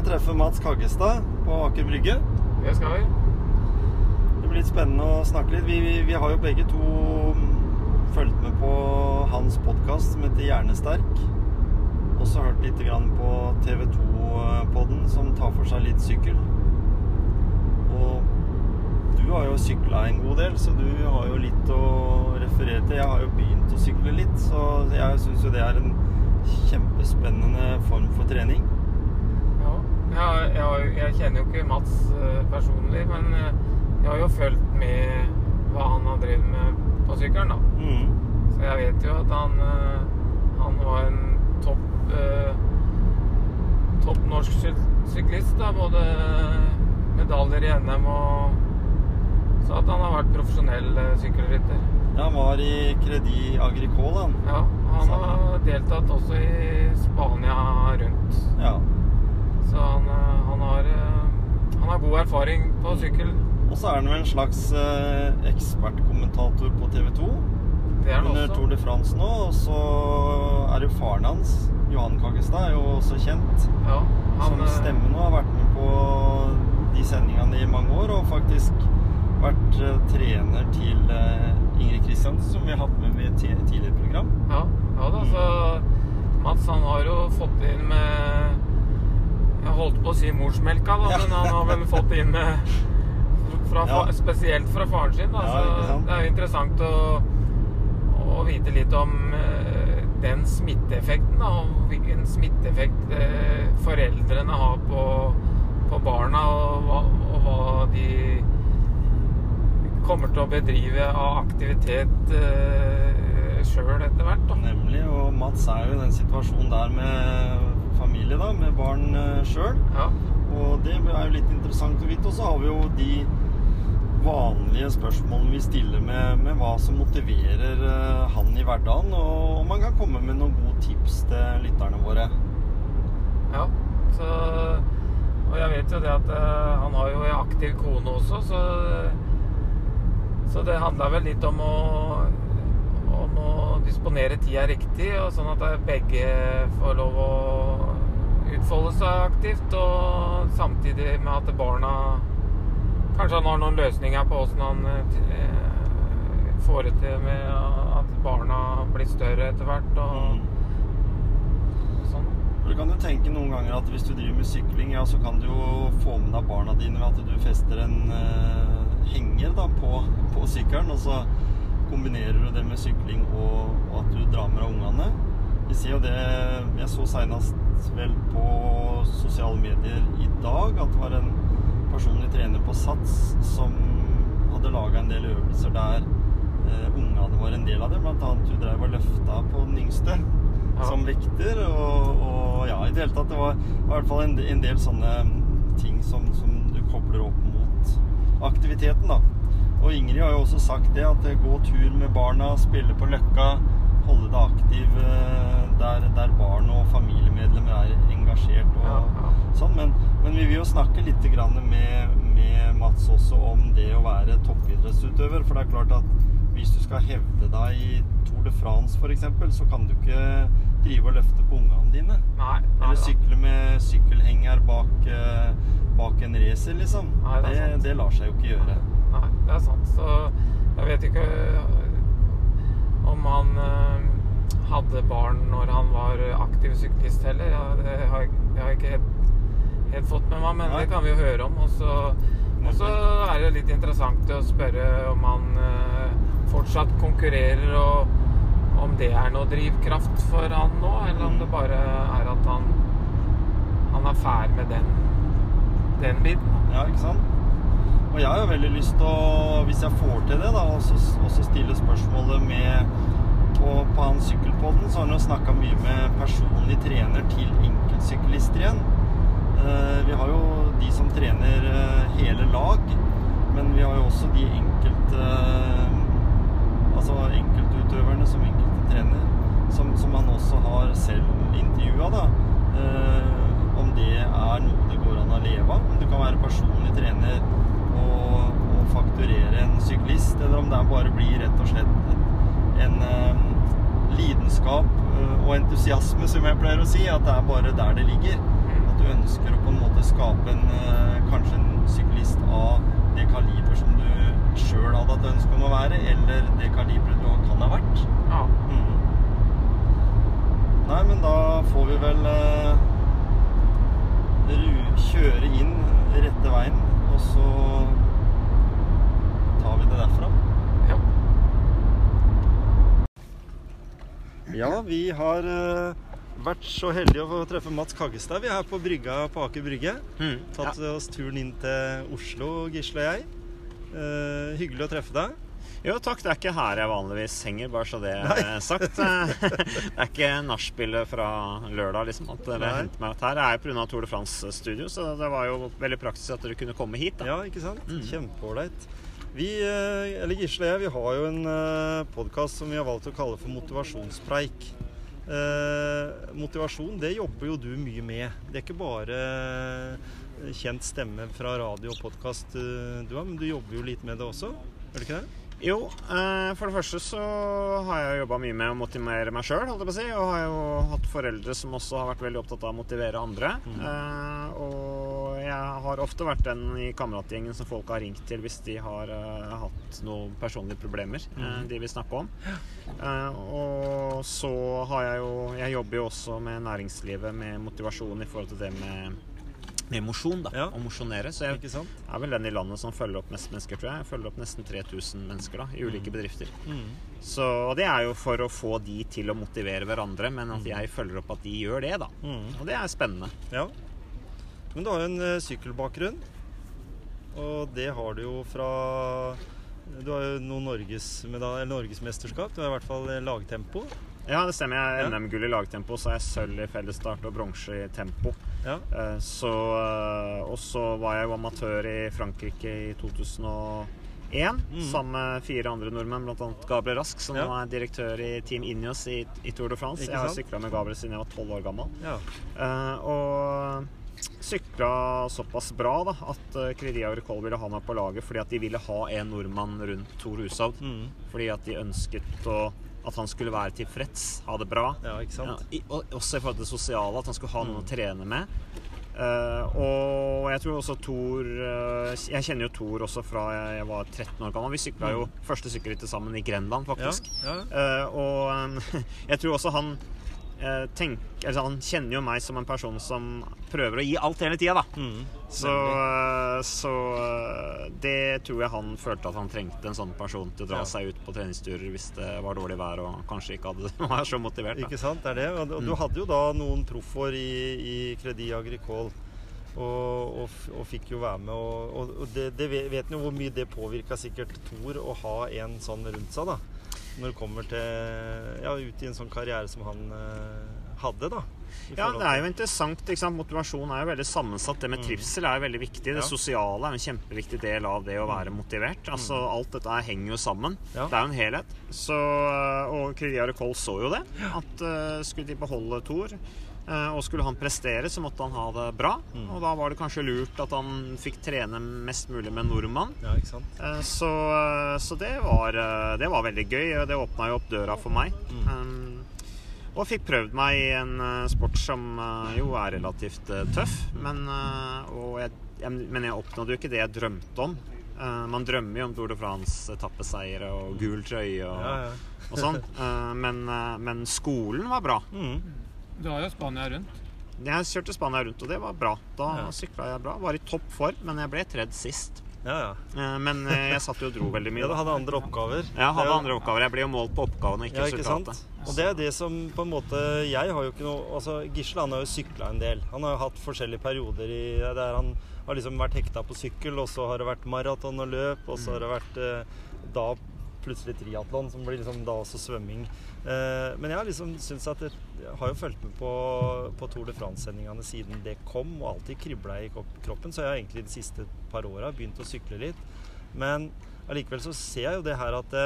skal treffe Mats Kaggestad på Aker Brygge. Det skal vi. Det blir litt spennende å snakke litt. Vi, vi, vi har jo begge to um, fulgt med på hans podkast som heter Hjernesterk. Også hørt litt grann på TV 2-podden som tar for seg litt sykkel. Og du har jo sykla en god del, så du har jo litt å referere til. Jeg har jo begynt å sykle litt, så jeg syns jo det er en kjempespennende form for trening. Ja. Jeg, jeg, jeg kjenner jo ikke Mats eh, personlig, men eh, jeg har jo fulgt med hva han har drevet med på sykkelen, da. Mm. Så jeg vet jo at han, eh, han var en topp eh, topp norsk syklist. da, Både medaljer i NM og Så at han har vært profesjonell sykkelrytter. Ja, han var i Credi Agricole, han. Ja, han har deltatt også i Spania rundt. Ja. Så han, eh, han, har, eh, han har god erfaring på sykkel. Og så er han jo en slags eh, ekspertkommentator på TV 2 Det er han under Tour også. de France nå. Og så er jo faren hans, Johan Kaggestad, er jo også kjent. Ja, han, som stemme nå har vært med på de sendingene i mange år, og faktisk vært trener til Ingrid Kristiansen, som vi har hatt med i tidligere program. Ja, ja da, så Mats han har jo fått inn med Jeg holdt på å si morsmelka, da, men han har vel fått inn fra, Ja. Spesielt fra faren sin. Da, Ja, så det er jo interessant å, å vite litt om uh, den smitteeffekten. Da, og hvilken smitteeffekt uh, foreldrene har på, på barna, og hva, og hva de kommer til å bedrive av aktivitet uh, sjøl etter hvert. Da. Nemlig. Og Mats er jo i den situasjonen der med familie, da, med barn uh, sjøl. Ja. Og det er jo litt interessant å vite. Og så har vi jo de vanlige spørsmålene vi stiller med, med hva som motiverer eh, han i hverdagen. Og om man kan komme med noen gode tips til lytterne våre. Ja, så Og jeg vet jo det at eh, han har jo en aktiv kone også, så Så det handla vel litt om å om å disponere tida riktig, og sånn at eh, begge får lov å utfolde seg aktivt, og samtidig med at barna Kanskje han har noen løsninger på åssen han eh, får det til med at barna blir større etter hvert, og Mm. sånn. Du kan jo tenke noen ganger at hvis du driver med sykling, ja, så kan du jo få med deg barna dine ved at du fester en eh, henger da, på, på sykkelen, og så kombinerer du det med sykling og, og at du drar med deg ungene. Vi ser jo det Jeg så senest vel på sosiale medier i dag at det var en personlig trener på Sats som hadde laga en del øvelser der eh, ungene var en del av det. Blant annet du dreiv og løfta på den yngste Ja. som vekter. Og, og ja, i det hele tatt det var, var i hvert fall en, en del sånne ting som, som du kobler opp mot aktiviteten, da. Og Ingrid har jo også sagt det, at gå tur med barna, spille på Løkka, holde deg aktiv eh, der, der barn og familiemedlemmer er engasjert og Ja, ja. sånn. Men, men vi vil jo snakke litt grann med, med Mats også om det å være toppidrettsutøver. For det er klart at hvis du skal hevde deg i Tour de France f.eks., så kan du ikke drive og løfte på ungene dine. Nei, nei Eller sykle med sykkelhenger bak, eh, bak en racer, liksom. Nei, det det, det lar seg jo ikke gjøre. Nei, det er sant. Så jeg vet ikke om han eh, hadde barn når han var aktiv syklist heller. Ja, det har jeg, har ikke helt, helt fått med meg, men Nei. det kan vi jo høre om. Og så, er det litt interessant å spørre om han eh, fortsatt konkurrerer, og om det er noe drivkraft for han nå, eller om Mm. det bare er at han, han er fæl med den den biten. Ja, ikke sant? Og jeg har jo veldig lyst til å, hvis jeg får til det, da, også, også stille spørsmålet med på, på han sykkelpodden, så har han jo snakka mye med personlig trener til enkeltsyklister igjen. Eh, vi har jo de som trener eh, hele lag, men vi har jo også de enkelte eh, Altså enkeltutøverne som enkelte trener, som, som han også har selv intervjua, da. Om det er noe det går an å leve av. Om du kan være personlig trener og, og fakturere en syklist, eller om det bare blir rett og slett en lidenskap eh, og entusiasme, som jeg pleier å si. At det er bare der det ligger. At du ønsker å på en måte skape en eh, kanskje en syklist av det kaliber som du sjøl hadde hatt ønske om å være, eller det kaliberet du kan ha vært. Ja. Mm. Nei, men da får vi vel eh, kjøre inn rette veien, og så tar vi det derfra. ja. Ja, vi har eh, vært så heldige å få treffe Mats Kaggestad. Vi er her på brygga på Aker Brygge. Mm. Tatt oss turen inn til Oslo, Gisle og jeg. Uh, hyggelig å treffe deg. Jo, takk. Det er ikke her jeg vanligvis henger, bare så det er sagt. det er ikke nachspielet fra lørdag, liksom, at dere henter meg ut her. Jeg er pga. Tour de France-studio, så det var jo veldig praktisk at dere kunne komme hit. da. Ja, ikke sant? Mm. Kjempeålreit. Vi, eh, eller Gisle og jeg, vi har jo en podkast som vi har valgt å kalle for Motivasjonspreik. Eh, motivasjon, det jobber jo du mye med. Det er ikke bare eh, kjent stemme fra radio og podkast du har, men du jobber jo litt med det også? Gjør du ikke det? Jo, eh, for det første så har jeg jobba mye med å motivere meg sjøl, holdt jeg på å si. Og har jo hatt foreldre som også har vært veldig opptatt av å motivere andre. Eh, og jeg har ofte vært den i kameratgjengen som folk har ringt til hvis de har eh, hatt noen personlige problemer eh, de vil snakke om. Eh, og så har jeg jo Jeg jobber jo også med næringslivet med motivasjon i forhold til det med med mosjon, da. Ja. Og mosjonere. Så jeg er vel den i landet som følger opp mest mennesker, tror jeg. Jeg følger opp nesten 3000 mennesker da, i ulike bedrifter. Mm. Så og det er jo for å få de til å motivere hverandre, men at jeg følger opp at de gjør det, da. Mm. Og det er spennende. Ja. Men du har jo en uh, sykkelbakgrunn. Og det har du jo fra Du har jo noen norgesmesterskap. Du har i hvert fall eh, lagtempo. Ja, det stemmer. Jeg er NM-gull i lagtempo, så er jeg sølv i fellesstart og bronse i tempo. Ja. Eh, Så, eh, og så var jeg jo amatør i Frankrike i 2001 sammen med fire andre nordmenn, bl.a. Gabriel Rask, som Mm. Ja. nå er direktør i Team Ineos i, i Tour de France. Ikke Jeg har sykla med Gabriel siden jeg var tolv år gammel. ja. Eh, og sykla såpass bra da, at og Agricole ville ha meg på laget fordi at de ville ha en nordmann rundt Tor Hushovd. Mm. Fordi at de ønsket å, at han skulle være tilfreds, ha det bra. ja, Ja, i, og også i forhold til det sosiale, at han skulle ha noen Mm. å trene med. Uh, og jeg tror også Thor uh, Jeg kjenner jo Thor også fra jeg, jeg var 13 år gammel. Vi sykla jo første sykkelrittet sammen i Grenland, faktisk. Ja, ja. Uh, og um, jeg tror også han eh, tenk, altså Han kjenner jo meg som en person som prøver å gi alt hele tida, da. Mm. Så, eh, så eh, det tror jeg han følte at han trengte en sånn person til å dra Ja. seg ut på treningsturer hvis det var dårlig vær og kanskje ikke hadde, var så motivert. Da. Ikke sant, det er det. Og, og du Mm. hadde jo da noen proffer i, i Credit Agricole. Og, og, og fikk jo være med. Og, og det, det vet en jo hvor mye det påvirka sikkert Thor å ha en sånn rundt seg, da. Når det kommer til Ja, ut i en sånn karriere som han eh, hadde, da. Ja, det er jo interessant. Motivasjon er jo veldig sammensatt. Det med Mm. trivsel er jo veldig viktig. Det Ja. sosiale er en kjempeviktig del av det å være motivert. Altså, Alt dette henger jo sammen. Mm. Ja. Det er jo en helhet. Så, øh, og Credit Agricole så jo det. At uh, skulle de beholde Thor, og skulle han prestere, så måtte han ha det bra. Mm. Og da var det kanskje lurt at han fikk trene mest mulig med en nordmann. Ja. Eh, Så, eh, så det, var, eh, det var veldig gøy, og det åpna jo opp døra for meg. Mm. Og fikk prøvd meg i en eh, sport som eh, jo er relativt eh, tøff. Men, eh, og jeg, men jeg oppnådde jo ikke det jeg drømte om. Eh, man drømmer jo om Tour de France, etappeseiere og gul trøye og, Ja, ja. og sånn. Eh, men, eh, men skolen var bra. Mm. Du har jo Spania rundt. Jeg kjørte Spania rundt, og det var bra. Da Ja. sykla jeg bra. Var i topp form, men jeg ble tredd sist. Ja, ja. Eh, Men eh, jeg satt jo og dro veldig mye. Ja, du hadde andre oppgaver. Jeg hadde andre oppgaver. Jeg ble jo målt på oppgavene, ikke Ja, ikke sant? resultatet. Og det er det som på en måte Jeg har jo ikke noe Altså, Gisle han har jo sykla en del. Han har jo hatt forskjellige perioder i der han har liksom vært hekta på sykkel, og så har det vært maraton og løp, og så har det vært eh, da plutselig triatlon, som blir liksom da også svømming. Eh, men jeg har liksom syns at jeg har jo fulgt med på, på Tour de France-sendingene siden det kom, og alltid kribla i kroppen, så jeg har egentlig de siste par åra begynt å sykle litt. Men allikevel så ser jeg jo det her at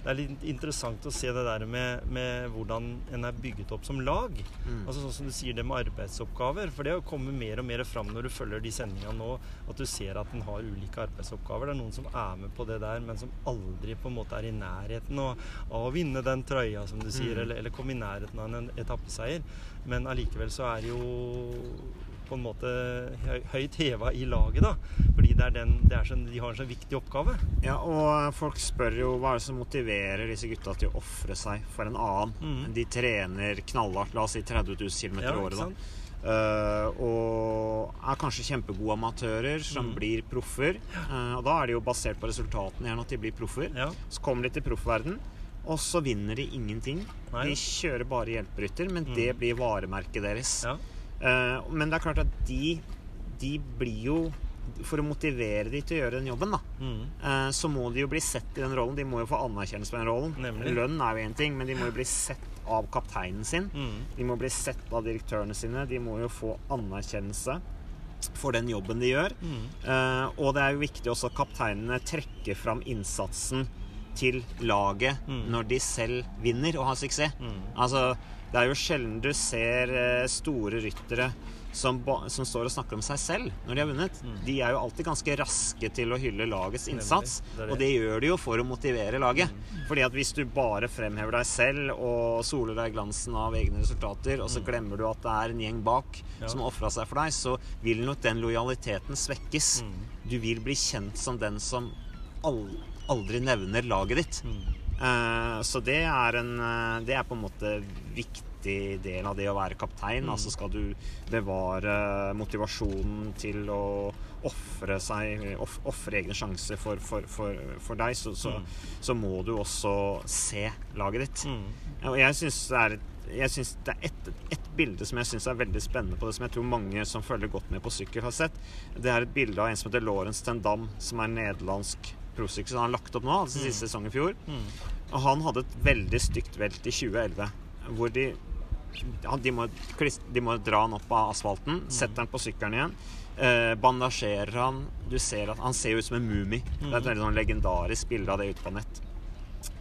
det, er litt interessant å se det der med, med hvordan en er bygget opp som lag. Mm. Altså sånn som du sier det med arbeidsoppgaver. For det kommer mer og mer fram når du følger de sendingene nå, at du ser at en har ulike arbeidsoppgaver. Det er noen som er med på det der, men som aldri på en måte er i nærheten av, å vinne den trøya, som du sier, Mm. eller, eller komme i nærheten av en etappeseier. Men allikevel så er jo på en måte høyt heva i laget, da. Fordi det er den, det er sånn, de har en så viktig oppgave. Ja, og folk spør jo hva er det som motiverer disse gutta til å ofre seg for en annen. Mm. De trener knallhardt, la oss si 30 000 km i Ja, året, da. Eh, og er kanskje kjempegode amatører som mm. blir proffer. Uh, og da er det jo basert på resultatene gjerne at de blir proffer. Ja. Så kommer de til proffverden, og så vinner de ingenting. Nei. De kjører bare hjelperytter, men mm. det blir varemerket deres. Ja. Eh, men det er klart at de, de blir jo For å motivere de til å gjøre den jobben, da, Mm. eh, så må de jo bli sett i den rollen. De må jo få anerkjennelse på den rollen. Nemlig. Lønn er jo én ting, men de må jo bli sett av kapteinen sin. Mm. De må bli sett av direktørene sine. De må jo få anerkjennelse for den jobben de gjør. Mm. Eh, og det er jo viktig også at kapteinene trekker fram innsatsen til laget Mm. når de selv vinner og har suksess. Mm. Altså, det er jo sjelden du ser eh, store ryttere som, som står og snakker om seg selv når de har vunnet. Mm. De er jo alltid ganske raske til å hylle lagets innsats, Det det. og det gjør de jo for å motivere laget. Mm. Fordi at hvis du bare fremhever deg selv og soler deg i glansen av egne resultater, og så glemmer du at det er en gjeng bak Mm. Ja. som har ofra seg for deg, så vil nok den lojaliteten svekkes. Mm. Du vil bli kjent som den som al aldri nevner laget ditt. Eh, så det er, en, eh, det er på en måte viktig del av det å være kaptein. Mm. Altså skal du bevare motivasjonen til å ofre seg off, Ofre egne sjanser for, for, for, for deg, så, så, Mm. så må du også se laget ditt. Mm. Og jeg syns det er jeg synes det er ett et bilde som jeg synes er veldig spennende på det, som jeg tror mange som følger godt med på sykkel, har sett. Det er et bilde av en som heter Lorentz Tendam, som er nederlandsk prosykkel. som Han har lagt opp nå, altså siste sesong i fjor. Mm. Og han hadde et veldig stygt velt i 2011, hvor de de, må, de må dra han opp av asfalten, setter han på sykkelen igjen, eh, bandasjerer han Du ser at Han ser ut som en mumie. Det er et veldig sånn legendarisk bilde av det ute på nett.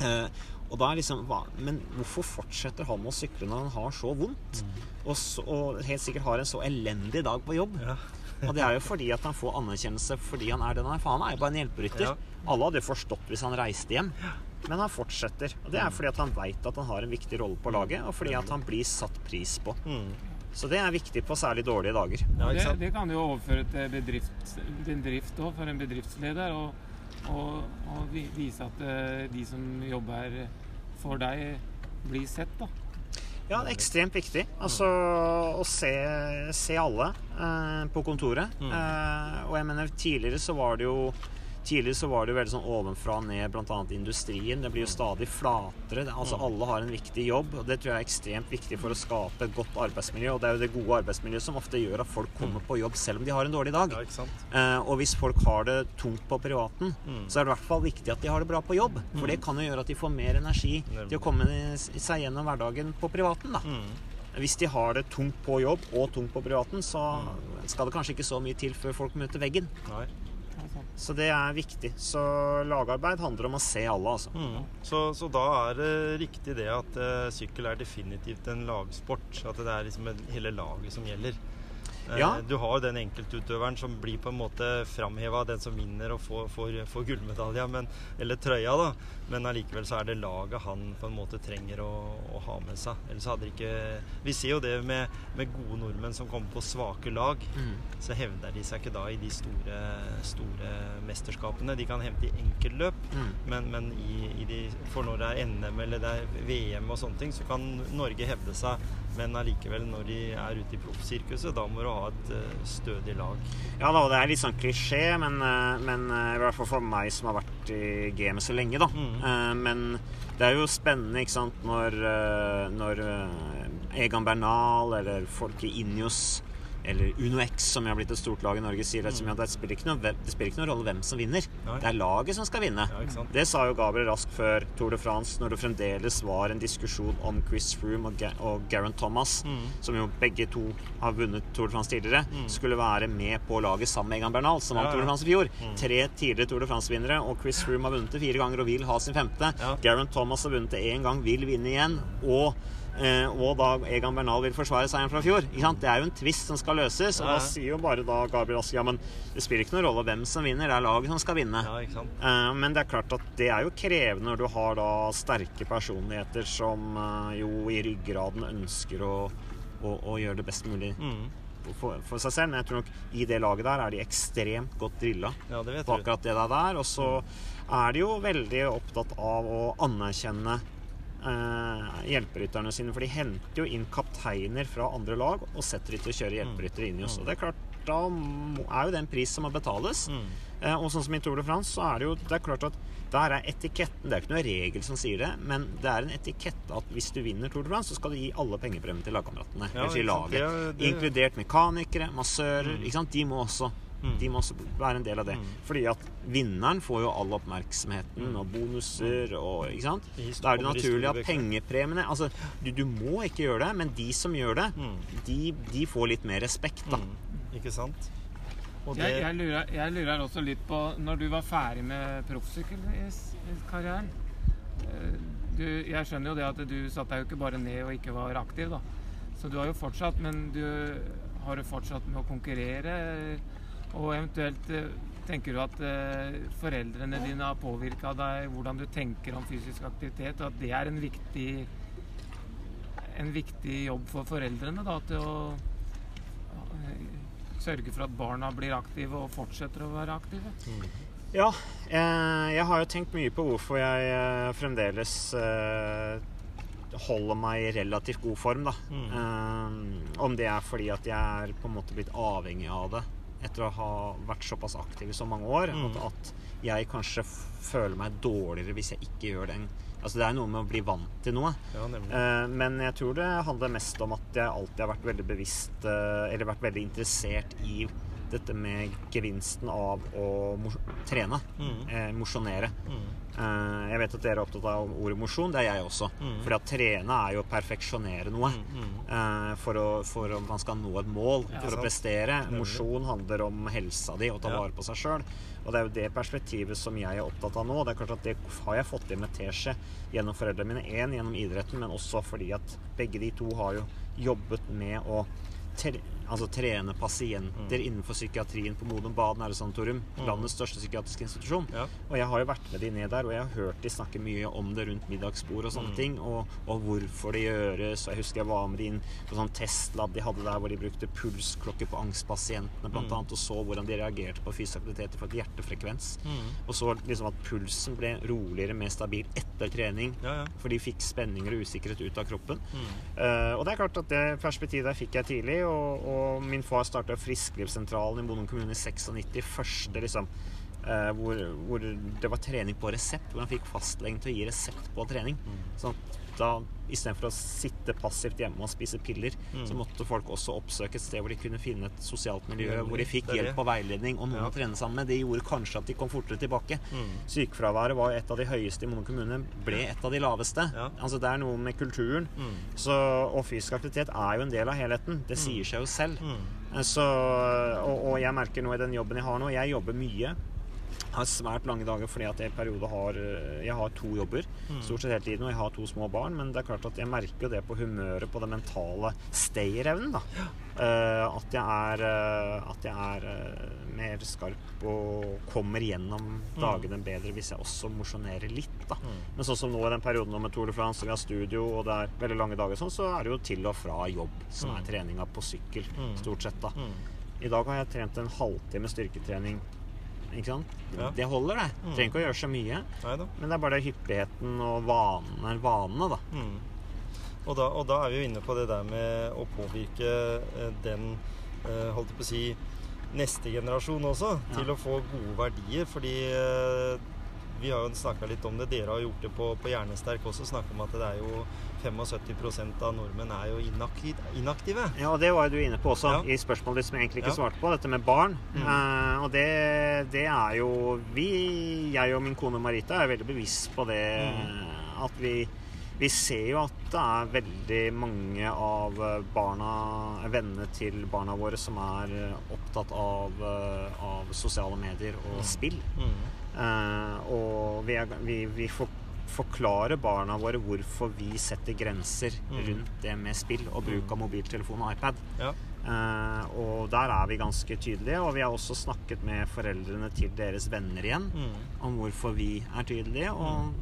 Eh, og da er liksom hva, Men hvorfor fortsetter han å sykle når han har så vondt? Og, så, og helt sikkert har en så elendig dag på jobb. Ja. Og det er jo fordi at han får anerkjennelse fordi han er den han er. For han er jo bare en hjelperytter. Ja. Alle hadde jo forstått hvis han reiste hjem. Men han fortsetter. Og det er fordi at han veit at han har en viktig rolle på laget, og fordi at han blir satt pris på. Mm. Så det er viktig på særlig dårlige dager. Ja, det, det kan du jo overføre til bedrift, bedrift også, for en bedriftsleder. Og, og, og vise at eh, de som jobber for deg, blir sett. da. Ja, ekstremt viktig. Altså å se, se alle eh, på kontoret. Mm. Eh, og jeg mener, tidligere så var det jo Tidligere så var det jo veldig sånn ovenfra og ned, bl.a. industrien. Det blir jo stadig flatere. Altså Alle har en viktig jobb, og det tror jeg er ekstremt viktig for å skape et godt arbeidsmiljø. Og det er jo det gode arbeidsmiljøet som ofte gjør at folk kommer på jobb selv om de har en dårlig dag. Ja, ikke? Eh, og hvis folk har det tungt på privaten, Mm. så er det i hvert fall viktig at de har det bra på jobb. For det kan jo gjøre at de får mer energi til å komme seg gjennom hverdagen på privaten. da. Mm. Hvis de har det tungt på jobb og tungt på privaten, så skal det kanskje ikke så mye til før folk møter veggen. Nei. Så det er viktig. Så lagarbeid handler om å se alle, altså. Mm. Så, så da er det riktig det at uh, sykkel er definitivt en lagsport. At det er liksom hele laget som gjelder. Eh, Ja. Du har jo den enkeltutøveren som blir på en måte framheva, den som vinner og får, får, får gullmedalja, men, eller trøya, da. Men allikevel så er det laget han på en måte trenger å, å ha med seg. Ellers hadde det ikke Vi ser jo det med, med gode nordmenn som kommer på svake lag. Mm. Så hevder de seg ikke da i de store, store mesterskapene. De kan hevde i enkeltløp, Mm. men, men i, i de, for når det er NM eller det er VM og sånne ting, så kan Norge hevde seg Men allikevel, når de er ute i proffsirkuset, da må du ha et eh, stødig lag. Ja da, og det er litt sånn klisjé, men, eh, men eh, i hvert fall for meg som har vært i gamet så lenge, da. Mm. Men det er jo spennende, ikke sant, når, når Egan Bernal eller folk i Injos eller Uno X, som har blitt et stort lag i Norge, sier det, mm. det, spiller ikke noe, det spiller ikke noen rolle hvem som vinner. Nei. Det er laget som skal vinne. Ja. Det sa jo Gabriel Rask før Tour de France, når det fremdeles var en diskusjon om Chris Froome og, Ga og Garen Thomas, Mm. som jo begge to har vunnet Tour de France tidligere, skulle være med på laget sammen med Egan Bernal, som vant Ja, ja. Tour de France i fjor. Tre tidligere Tour de France-vinnere, og Chris Froome har vunnet det fire ganger og vil ha sin femte. Geraint Thomas har vunnet det én gang, vil vinne igjen. og og da Egan Bernal vil forsvare seieren fra fjor. Ikke sant? Det er jo en tvist som skal løses. Og da sier jo bare da Gabriel Aske ja, men det spiller ikke noen rolle hvem som vinner, det er laget som skal vinne. Ja? Eh, Men det er klart at det er jo krevende når du har da sterke personligheter som eh, jo i ryggraden ønsker å, å, å gjøre det best mulig Mm. for, for seg selv. Men jeg tror nok i det laget der er de ekstremt godt drilla Ja, på akkurat det der. Og så er de jo veldig opptatt av å anerkjenne eh, hjelperytterne sine, for de henter jo inn kapteiner fra andre lag og setter de til å kjøre hjelperyttere inn i oss. Og det er klart, da er jo det en pris som må betales. Mm. Eh, og sånn som i Tour de France, så er det jo det er klart at der er etiketten Det er ikke noe regel som sier det, men det er en etikett at hvis du vinner Tour de France, så skal du gi alle pengepremien til lagkameratene. Ja, laget. Det er- det- Inkludert mekanikere, massører. Mm. De må også Mm. de må også være en del av det. Mm. Fordi at vinneren får jo all oppmerksomheten og bonuser og Ikke sant? Da er det naturlig at pengepremiene Altså, du, du må ikke gjøre det, men de som gjør det, Mm. de, de får litt mer respekt, da. Mm. Ikke sant? Og det Jeg, jeg, lurer, jeg lurer også litt på Når du var ferdig med proffsykkelkarrieren eh, du, Jeg skjønner jo det at du satte deg jo ikke bare ned og ikke var aktiv, da. Så du har jo fortsatt, men du har jo fortsatt med å konkurrere. Og eventuelt eh, tenker du at eh, foreldrene dine har påvirka deg, hvordan du tenker om fysisk aktivitet, og at det er en viktig en viktig jobb for foreldrene da, til å eh, sørge for at barna blir aktive og fortsetter å være aktive. Ja, eh, jeg har jo tenkt mye på hvorfor jeg fremdeles eh, holder meg i relativt god form, da. Mm. Om det er fordi at jeg er på en måte blitt avhengig av det etter å ha vært såpass aktiv i så mange år, Mm. at, at jeg kanskje føler meg dårligere hvis jeg ikke gjør det. Altså Det er noe med å bli vant til noe. Ja. Eh, Men jeg tror det handler mest om at jeg alltid har vært veldig bevisst uh, Eller vært veldig interessert i dette med gevinsten av å mos trene. Mm. Eh, Mosjonere. Mm. Eh, jeg vet at dere er opptatt av ordet mosjon. Det er jeg også. Mm. Fordi at trene er jo å perfeksjonere noe. Mm. Mm. eh, For, å, for at man skal nå et mål, Ja, for å prestere. Mosjon handler om helsa di og ta Ja. vare på seg sjøl. Og det er jo det perspektivet som jeg er opptatt av nå. Det er klart at det har jeg fått inn med teskje gjennom foreldrene mine. Én gjennom idretten, men også fordi at begge de to har jo jobbet med å tre, altså trene pasienter innenfor psykiatrien på Modum Bad Nære Mm. Landets største psykiatriske institusjon. Ja. Og jeg har jo vært med de ned der, og jeg har hørt de snakke mye om det rundt middagsbord og sånne ting, og, og hvorfor det gjøres. Og jeg husker jeg var med de inn på sånn testlab de hadde der hvor de brukte pulsklokker på angstpasientene, blant annet, og så hvordan de reagerte på fysisk aktivitet i forhold til hjertefrekvens. Mm. Og så liksom at pulsen ble roligere, mer stabil etter trening. Ja, ja. For de fikk spenninger og usikkerhet ut av kroppen. Mm. Eh, og det er klart at det perspektivet der fikk jeg tidlig. Og, og min far starta Frisklivssentralen i Bodø kommune i 96. Første liksom eh, hvor, hvor det var trening på resept. Hvor han fikk fastlegen til å gi resept på trening. Sånn at da istedenfor å sitte passivt hjemme og spise piller, så måtte folk også oppsøke et sted hvor de kunne finne et sosialt miljø, Nemlig, hvor de fikk hjelp og veiledning og noen Ja. å trene sammen med. Det gjorde kanskje at de kom fortere tilbake. Mm. Sykefraværet var et av de høyeste i Mono kommune, ble et av de laveste. Ja. Altså Det er noe med kulturen. Mm. Så, og fysisk aktivitet er jo en del av helheten. Det sier seg jo selv. Mm. Så, og, og jeg merker nå i den jobben jeg har nå Jeg jobber mye. Har svært lange dager fordi at jeg i periode har eh, Jeg har to jobber stort sett hele tiden, og jeg har to små barn. Men det er klart at jeg merker jo det på humøret, på den mentale stayerevnen. da Uh, at jeg er, uh, at jeg er uh, mer skarp og kommer gjennom dagene bedre hvis jeg også mosjonerer litt. da Men sånn som nå i den perioden nå med Tour de France, og vi har studio, og det er veldig lange dager, sånn, så er det jo til og fra jobb som er treninga på sykkel, stort sett. da Mm. I dag har jeg trent en halvtime styrketrening. Ikke sant? Ja. Det holder, det. Trenger ikke å gjøre så mye. Neida. Men det er bare hyppigheten og vanene, vanene da. Mm. Og da, og da er vi jo inne på det der med å påvirke eh, den eh, holdt jeg på å si neste generasjon også til å få gode verdier. Fordi eh, vi har jo snakka litt om det. Dere har gjort det på, på Hjernesterk også. Snakka om at det er jo 75% av nordmenn er jo inaktive. Ja, og det var jo du inne på også Ja. i spørsmålet som jeg egentlig ikke Ja. svarte på, dette med barn. Mm. Uh, og det, det er jo Vi, jeg og min kone Marita, er veldig bevisst på det Mm. at vi vi ser jo at det er veldig mange av barna, vennene til barna våre som er opptatt av, eh, av sosiale medier og spill. Mm. Uh, og vi, er, vi, vi for, forklarer barna våre hvorfor vi setter grenser Mm. rundt det med spill og bruk av mobiltelefon og iPad. Ja. Uh, og der er vi ganske tydelige, og vi har også snakket med foreldrene til deres venner igjen Mm. om hvorfor vi er tydelige, og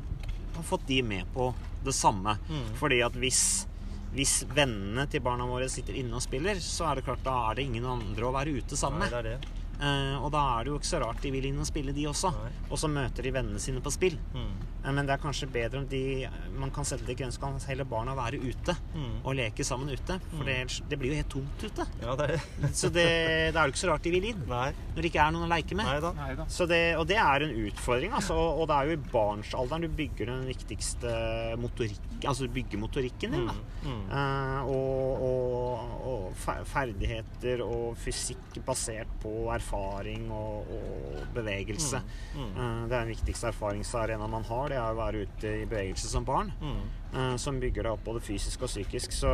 har fått de med på det samme. Mm. Fordi at hvis, hvis vennene til barna våre sitter inne og spiller, så er det klart da er det ingen andre å være ute sammen med. det Eh, og da er det jo ikke så rart de vil inn og spille, de også. Nei. Og så møter de vennene sine på spill. Mm. Eh, men det er kanskje bedre om de Man kan sette det grensen, kan heller barna være ute Mm. og leke sammen ute. For det, det blir jo helt tomt ute. Ja, det er. Så det, det er jo ikke så rart de vil inn. Nei. Når det ikke er noen å leke med. Nei da. Nei da. Så det, og det er en utfordring, altså. Og det er jo i barnsalderen du bygger den viktigste motorikk Altså du bygger motorikken din. Da. Mm. Eh, og, og, og ferdigheter og fysikk basert på erfaring og, og bevegelse. Mm. Mm. det er den viktigste erfaringsarena man har, det er å være ute i bevegelse som barn. Mm. eh, som bygger deg opp både fysisk og psykisk. Så,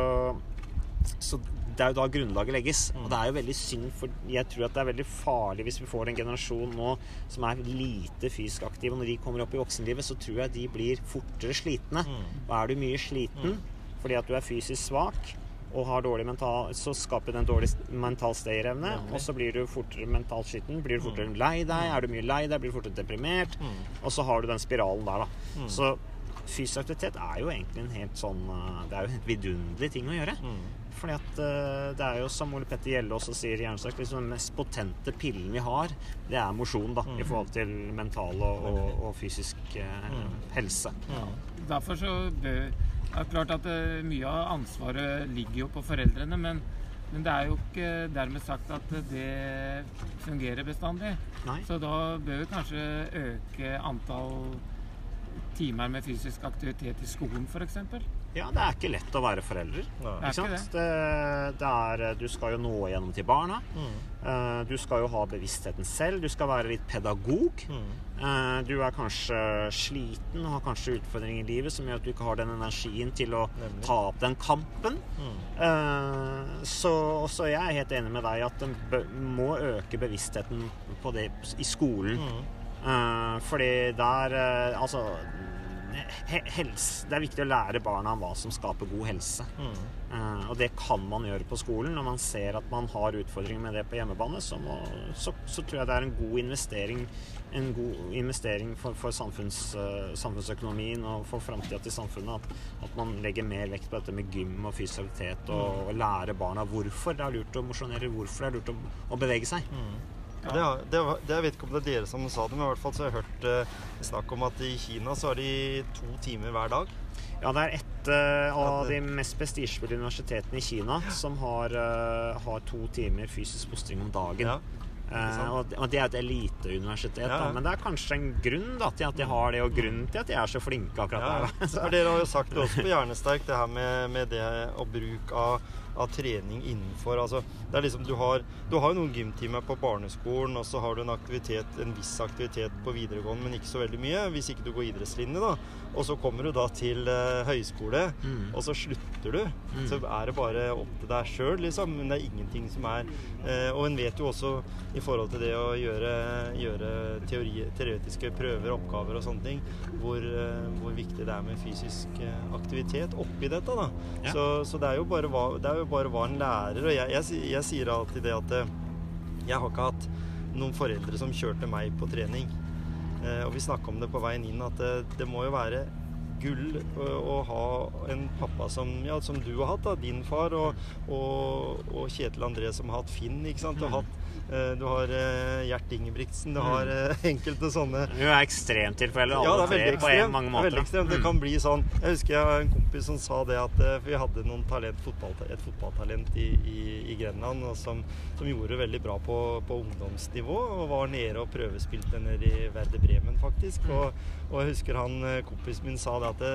så det er jo da grunnlaget legges. Og det er jo veldig synd, for jeg tror at det er veldig farlig hvis vi får en generasjon nå som er lite fysisk aktiv, og når de kommer opp i voksenlivet, så tror jeg de blir fortere slitne. Mm. Og er du mye sliten fordi at du er fysisk svak og har dårlig mental, så skaper det en dårlig mental stayerevne, og så blir du fortere mentalt skitten. Blir du fortere lei deg? Er du mye lei deg, blir du fortere deprimert. Mm. Og så har du den spiralen der, da. Så fysisk aktivitet er jo egentlig en helt sånn eh, Det er jo en vidunderlig ting å gjøre. Mm. Fordi at eh, det er jo som Ole Petter Gjelle også sier i Hjernesterk, liksom den mest potente pillen vi har, det er mosjon, da. Mm. I forhold til mental og, og, og fysisk eh, Mm. helse. Derfor så bør Det er klart at eh, mye av ansvaret ligger jo på foreldrene, men, men det er jo ikke dermed sagt at det fungerer bestandig. Nei? Så da bør vi kanskje øke antall timer med fysisk aktivitet i skolen, f.eks. Ja, det er ikke lett å være forelder. Det er Ikke sant? Det, det er, du skal jo nå igjennom til barna. Mm. Eh, Du skal jo ha bevisstheten selv. Du skal være litt pedagog. Mm. Eh, Du er kanskje sliten og har kanskje utfordringer i livet som gjør at du ikke har den energien til å Nemlig. ta opp den kampen. Mm. Eh, Så, også jeg er helt enig med deg at en må øke bevisstheten på det i skolen. Mm. Eh, fordi der eh, Altså helse, Det er viktig å lære barna om hva som skaper god helse. Mm. Uh, og det kan man gjøre på skolen. Når man ser at man har utfordringer med det på hjemmebane, så, må, så, så tror jeg det er en god investering En god investering for, for samfunns, uh, samfunnsøkonomien og for framtida til samfunnet at, at man legger mer vekt på dette med gym og fysisk aktivitet og, og lære barna hvorfor det er lurt å mosjonere, hvorfor det er lurt å, å bevege seg. Mm. Ja, det, det, det, jeg vet ikke om det er dere som sa det, men i hvert fall så har jeg hørt eh, snakk om at i Kina så har de to timer hver dag. Ja, det er et eh, av de mest prestisjefulle universitetene i Kina som har, eh, har to timer fysisk postring om dagen. Ja. Eh, og, det- og det er et eliteuniversitet, Ja, men det er kanskje en grunn da, til at de har det, og grunnen til at de er så flinke akkurat Ja, der. Dere har jo sagt det også på Hjernesterk, det her med, med det og bruk av, av trening innenfor altså, det er liksom, du, har, du har jo noen gymtimer på barneskolen, og så har du en aktivitet, en viss aktivitet på videregående, men ikke så veldig mye, hvis ikke du går idrettslinje. da. Og så kommer du da til uh, høyskole, Mm. og så slutter du. Så er det bare opp til deg sjøl, liksom. Men det er ingenting som er uh, Og en vet jo også i forhold til det å gjøre, gjøre teori, teoretiske prøver, oppgaver og sånne ting, hvor, uh, hvor viktig det er med fysisk aktivitet oppi dette. da. Ja. Så, så det, er jo bare hva, det er jo bare hva en lærer. Og jeg, jeg, jeg sier alltid det at eh, jeg har ikke hatt noen foreldre som kjørte meg på trening. Eh, og vi snakka om det på veien inn, at det, det må jo være gull å, å ha en pappa som, ja, som du har hatt, da, din far, og, og, og Kjetil André som har hatt Finn. ikke sant? Og hatt, Eh, Du har eh, Gjert Ingebrigtsen, du har eh, enkelte sånne Du er ekstremtilfeller, ja, alle det er veldig på en, mange Det er måter. ekstremt. Det Mm. kan bli sånn Jeg husker jeg har en kompis som sa det at eh, For vi hadde noen talent, fotball, et fotballtalent i, i, i Grenland som, som gjorde det veldig bra på, på ungdomsnivå. Og var nede og prøvespilte nede i Verde Bremen, faktisk. Mm. Og, og jeg husker han eh, kompisen min sa det at det,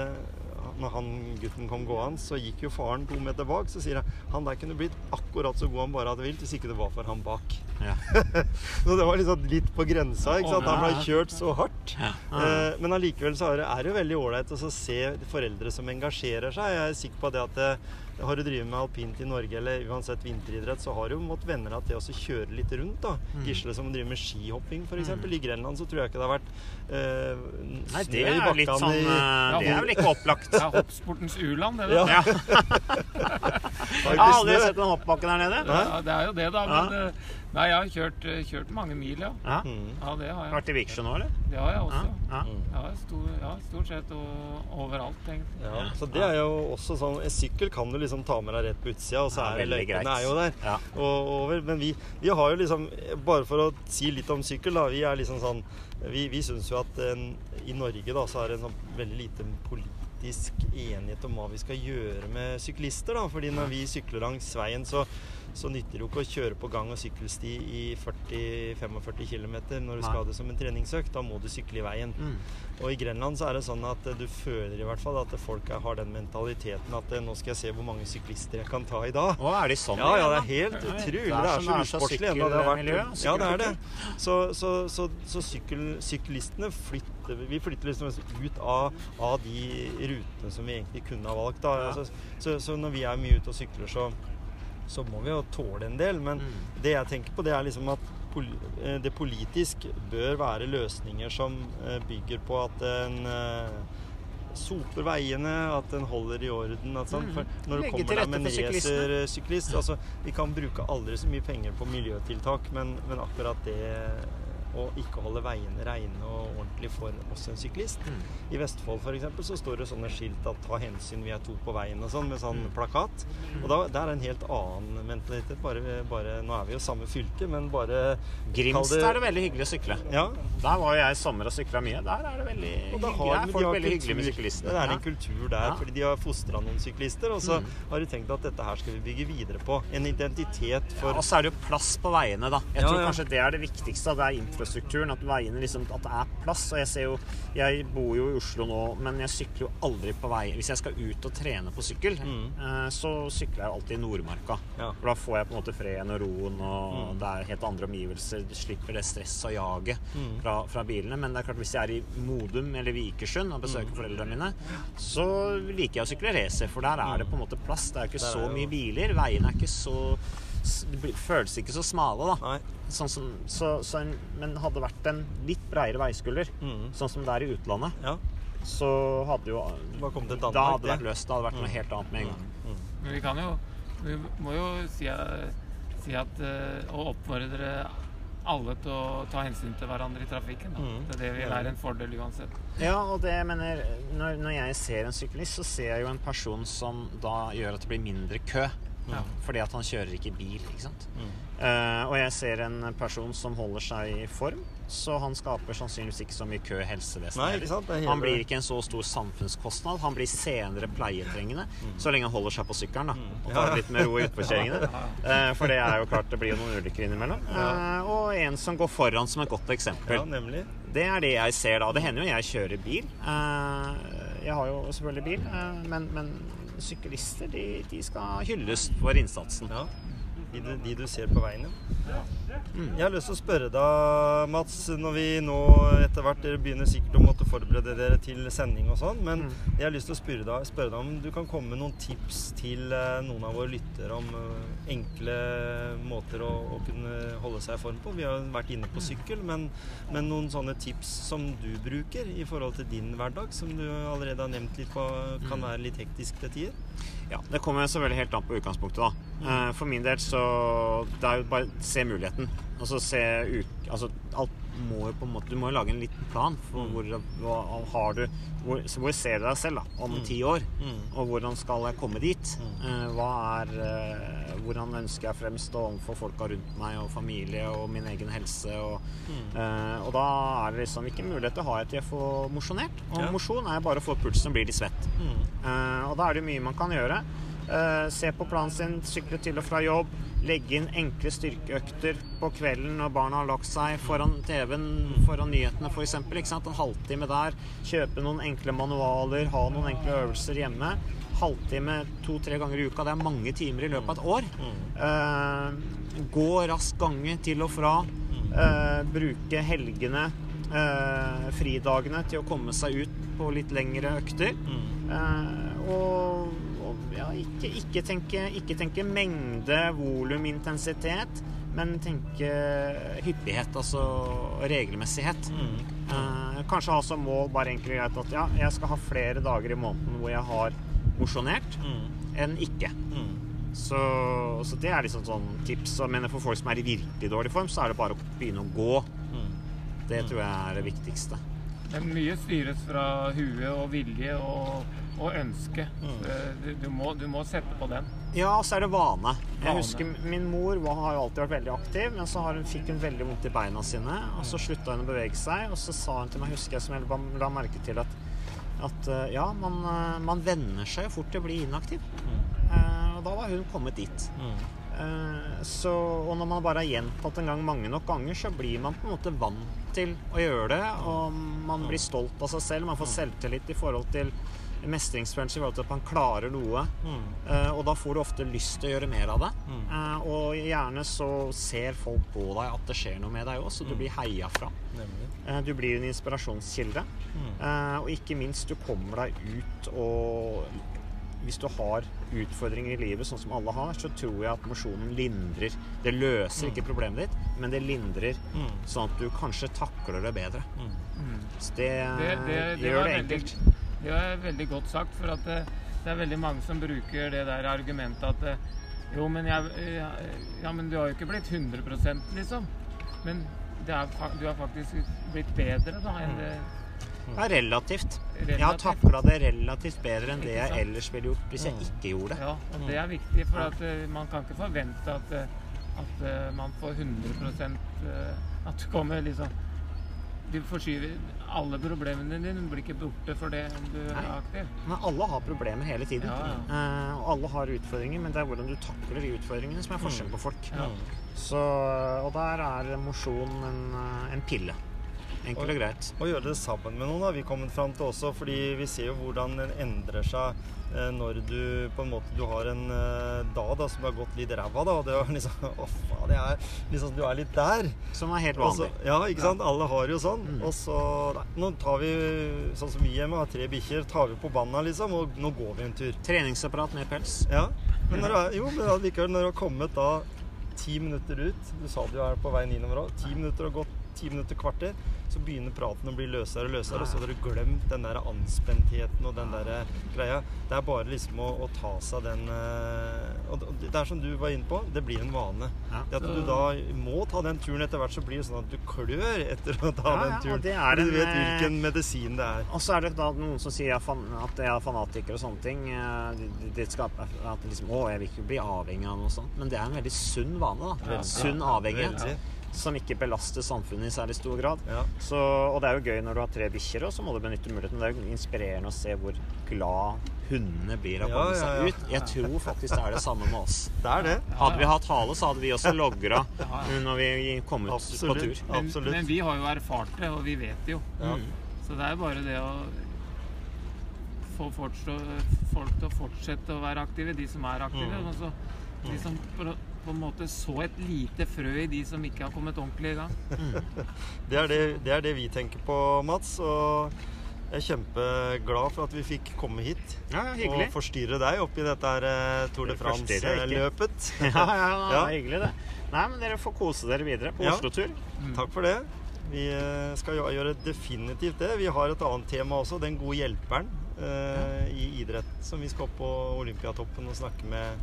når han gutten kom gående, så gikk jo faren to meter bak. Så sier han han der kunne blitt akkurat så god han bare hadde vilt, hvis ikke det var for han bak. Ja. Så det var liksom litt på grensa. ikke sant? Han ble kjørt så hardt. Ja. Eh, Men allikevel så er det, er det jo veldig ålreit å se foreldre som engasjerer seg. Jeg er sikker på det at det, har du drevet med alpint i Norge eller uansett vinteridrett, så har du måttet venne deg til å kjøre litt rundt. da. Mm. Gisle som driver med skihopping f.eks. I Grenland så tror jeg ikke det har vært eh, Nei, det er jo litt sånn i- eh, Det er vel ikke opplagt. Det er hoppsportens u-land, det. Ja. Ja. Jeg har aldri sett en hoppbakke der nede. Ja, det er jo det, da. Men eh, nei, jeg har kjørt, eh, kjørt mange mil, ja. Ja. Mm. Ja, det har jeg. Vært i Viksjø nå, eller? Det har jeg også. Ja. Ja, stor, ja stort sett og, overalt, egentlig. Ja, så det er jo også sånn En sykkel kan du liksom ta med deg rett på utsida, og så er veldig løypene er jo der. Ja. Og, over, men vi, vi har jo liksom Bare for å si litt om sykkel, da. Vi er liksom sånn Vi, vi syns jo at en, i Norge da så er det en sånn veldig lite politisk enighet om hva vi skal gjøre med syklister. da, fordi når vi sykler langs veien, så, så nytter det jo ikke å kjøre på gang- og sykkelsti i 40-45 km når du Nei. skal ha det som en treningsøkt. Da må du sykle i veien. Mm. Og i Grenland så er det sånn at du føler i hvert fall at folk har den mentaliteten at eh, nå skal jeg se hvor mange syklister jeg kan ta i dag. Å, er de sånn? Ja, ja, det er helt utrolig. det er som så usportslig ennå. Det har vært Ja, det er det. Så, så, så, så sykkel, syklistene flytter Vi flytter liksom ut av, av de rutene som vi egentlig kunne ha valgt. Da. Så, så når vi er mye ute og sykler, så, så må vi jo tåle en del. Men Mm. det jeg tenker på, det er liksom at det politisk bør være løsninger som eh, bygger på at en eh, soper veiene, at den holder i orden. At sånn. Mm. For når du kommer med en racersyklist altså, Vi kan bruke aldri så mye penger på miljøtiltak, men, men akkurat det å ikke holde veiene reine og ordentlig for også en syklist. Mm. I Vestfold for eksempel, så står det sånne skilt at 'ta hensyn, vi er to på veien' og sånn, med sånn Mm. plakat. Og da, det er en helt annen mentalitet. Bare, bare, nå er vi jo samme fylke, men bare Grimstad Kall det- er det veldig hyggelig å sykle. Ja, Der var jo jeg i sommer og sykla mye. Der er det veldig hyggelig. Der er folk veldig hyggelige med syklistene. Det er en kultur der, Ja. fordi de har fostra noen syklister. Og så Mm. har de tenkt at dette her skal vi bygge videre på. En identitet for Ja, og så er det jo plass på veiene, da. Jeg tror kanskje det er det viktigste. Det er infrastrukturen. At veiene liksom, at det er plass. Og jeg ser jo Jeg bor jo i Oslo nå, men jeg sykler jo aldri på vei. Hvis jeg skal ut og trene på sykkel, Mm. eh, så sykler jeg alltid i Nordmarka. Ja. For da får jeg på en måte freden og roen, og Mm. det er helt andre omgivelser. Du slipper det stresset og jaget Mm. fra, fra bilene. Men det er klart hvis jeg er i Modum eller Vikersund og Mm. besøker foreldrene mine, så liker jeg å sykle racer, for der er det på en måte plass. Det er ikke så mye biler. Veiene er ikke så Det føles ikke så smale, da. Sånn som, så, så en, men hadde det vært en litt bredere veiskulder, Mm. sånn som det er i utlandet, Ja. så hadde jo Danmark, Da hadde det det. vært løst. Det hadde vært noe helt annet med en gang. Mm. Men vi kan jo Vi må jo si, si at eh, Å oppfordre alle til å ta hensyn til hverandre i trafikken. Da. Mm. Det, er det vil være en fordel uansett. Ja, og det jeg mener når, når jeg ser en syklist, så ser jeg jo en person som da gjør at det blir mindre kø. Ja. Fordi at han kjører ikke bil, ikke sant. Mm. Uh, og jeg ser en person som holder seg i form, så han skaper sannsynligvis ikke så mye kø i helsevesenet. Hele- Han blir ikke en så stor samfunnskostnad. Han blir senere pleietrengende, så lenge han holder seg på sykkelen da, og tar det litt med ro i utforkjøringene. Uh, for det er jo klart det blir jo noen ulykker innimellom. Uh, og en som går foran som et godt eksempel. Ja, nemlig. Det er det jeg ser da. Det hender jo jeg kjører bil. Eh, jeg har jo selvfølgelig bil, men, men syklister de, de skal hylles for innsatsen. Ja. De de du ser på veien, ja. Jeg har lyst til å spørre deg, Mats, når vi nå etter hvert dere begynner sikkert å måtte forberede dere til sending og sånn, men jeg har lyst til å spørre deg, spørre deg om du kan komme med noen tips til eh, noen av våre lyttere om eh, enkle måter å, å kunne holde seg i form på. Vi har vært inne på sykkel, men, men noen sånne tips som du bruker i forhold til din hverdag, som du allerede har nevnt litt på, kan være litt hektisk til tider? Ja, Det kommer selvfølgelig helt an på utgangspunktet. da. Eh, For min del så Det er jo bare å se muligheten. Altså se ut, altså alt, må jo på en måte Du må jo lage en liten plan for Mm. hvor, hva har du hvor, så hvor ser du deg selv da, om Mm. ti år? Mm. Og hvordan skal jeg komme dit? Mm. Eh, hva er eh, Hvordan ønsker jeg fremstå overfor folka rundt meg og familie og min egen helse? Og, eh, og da er det liksom ikke muligheter har jeg til å få mosjonert. Og Ja. mosjon er bare å få pulsen blir litt svett. Eh, og da er det mye man kan gjøre. Uh, se på planen sin, sykle til og fra jobb, legge inn enkle styrkeøkter på kvelden når barna har lagt seg, foran TV-en, foran nyhetene f.eks. En halvtime der. Kjøpe noen enkle manualer, ha noen enkle øvelser hjemme. Halvtime to-tre ganger i uka. Det er mange timer i løpet av et år. Eh, gå rask gange til og fra. Eh, bruke helgene, eh, fridagene, til å komme seg ut på litt lengre økter. Mm. Eh, og, ikke, ikke, tenke, ikke tenke mengde, volum, intensitet, men tenke hyppighet, altså regelmessighet. Mm. Eh, kanskje ha som mål bare enkelt og greit at ja, jeg skal ha flere dager i måneden hvor jeg har mosjonert, Mm. enn ikke. Mm. Så, så det er liksom sånn tips. Men for folk som er i virkelig dårlig form, så er det bare å begynne å gå. Mm. Det tror jeg er det viktigste. Det er mye styres fra huet og vilje og, og ønske. Mm. Eh, Du, du, må, du må sette på den. Ja, og så er det vane. Jeg husker Min mor var, har jo alltid vært veldig aktiv, men så har hun, fikk hun veldig vondt i beina sine. Og så slutta hun å bevege seg, og så sa hun til meg, husker jeg som jeg la, merke til, at, at eh, ja, man, eh, man venner seg jo fort til å bli inaktiv. Eh, og da var hun kommet dit. Mm. Eh, så, og når man bare har gjentatt en gang mange nok ganger, så blir man på en måte vant til å gjøre det. Og man blir stolt av seg selv. Man får selvtillit i forhold til mestringsfølelse i forhold til at man klarer noe. Mm. Uh, og da får du ofte lyst til å gjøre mer av det. Mm. Uh, og gjerne så ser folk på deg at det skjer noe med deg òg, så du Mm. blir heia fra. Nemlig. Eh, du blir en inspirasjonskilde. Mm. Eh, og ikke minst, du kommer deg ut og hvis du har utfordringer i livet, sånn som alle har, så tror jeg at mosjonen lindrer. Det løser ikke problemet ditt, men det lindrer Mm. sånn at du kanskje takler det bedre. Mm. Så det, Det, det, det, gjør det det veldig, enkelt. Det er veldig godt sagt, for at det, det er veldig mange som bruker det der argumentet at eh, jo, men, jeg, ja, ja, men du har jo ikke blitt 100 liksom. Men det er, du har faktisk blitt bedre da enn det ja, er relativt. Jeg har relativt. takla det relativt bedre enn det jeg ellers ville gjort hvis jeg Mm. ikke gjorde det. Ja, og det er viktig, for at eh, man kan ikke forvente at, eh, at eh, man får 100 eh, At du kommer liksom Du forskyver Alle problemene dine blir ikke borte for det du er aktiv. Men alle har problemer hele tiden. Ja, Eh, og alle har utfordringer, men det er hvordan du takler de utfordringene som er forskjellen på folk. Ja. Så, og der er mosjon en, eh, en pille. Enkelt og greit. Og gjøre det sammen med noen har vi kommet fram til også, fordi vi ser jo hvordan den endrer seg eh, når du på en måte du har en eh, dag da, som har gått litt ræva, da, og det er liksom Å, faen, det er liksom Du er litt der. Som er helt vanlig. Også, ja, ikke sant? Alle har jo sånn. Mm. Og så nei, Nå tar vi, sånn som vi hjemme, har tre bikkjer, tar vi på banda, liksom, og nå går vi en tur. Treningsapparat med pels. Ja. Men når du er, jo, men allikevel, når du har kommet da ti minutter ut Du sa du er på vei innover òg. Ti minutter og gått ti minutter, kvarter, så begynner praten å bli løsere og løsere, og så har du glemt den der anspentheten og den der greia. Det er bare liksom å, å ta seg den eh, Og det er som du var inne på, det blir en vane. Ja. Det at du da må ta den turen etter hvert, så blir det sånn at du klør etter å ta Ja, den turen. det er en, du vet eh, hvilken medisin det er. Og så er det da noen som sier at jeg er fanatiker og sånne ting. Eh, Det, det skaper at liksom, å, jeg vil ikke bli avhengig av noe sånt. Men det er en veldig sunn vane. da. Ja. Sunn avhengighet. Som ikke belaster samfunnet i særlig stor grad. Ja. Så, og det er jo gøy når du har tre bikkjer, og så må du benytte muligheten. Det er jo inspirerende å se hvor glad hundene blir av å komme seg ut. Jeg tror faktisk det er det samme med oss. Det er det. Hadde vi hatt hale, så hadde vi også logra Ja, når vi kom ut på tur. Men, Absolutt. men vi har jo erfart det, og vi vet det jo. Ja. Mm. Så det er jo bare det å få folk til, folk til å fortsette å være aktive, de som er aktive. Mm. Og så de som på, en måte så et lite frø i de som ikke har kommet ordentlig i gang. Det er det, det er det vi tenker på, Mats. Og jeg er kjempeglad for at vi fikk komme hit Ja, og forstyrre deg oppi dette her eh, Tour de. France-løpet. Ja, ja, ja, Ja. hyggelig det. Nei, men dere får kose dere videre på Ja. Oslo-tur. Takk for det. Vi eh, skal gjøre definitivt det. Vi har et annet tema også, den gode hjelperen eh, i idrett, som vi skal opp på Olympiatoppen og snakke med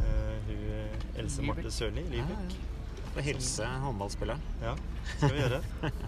hun, Else Lybekk. Marte Sørli. Lybekk. Og hilse håndballspilleren. Ja, skal vi gjøre.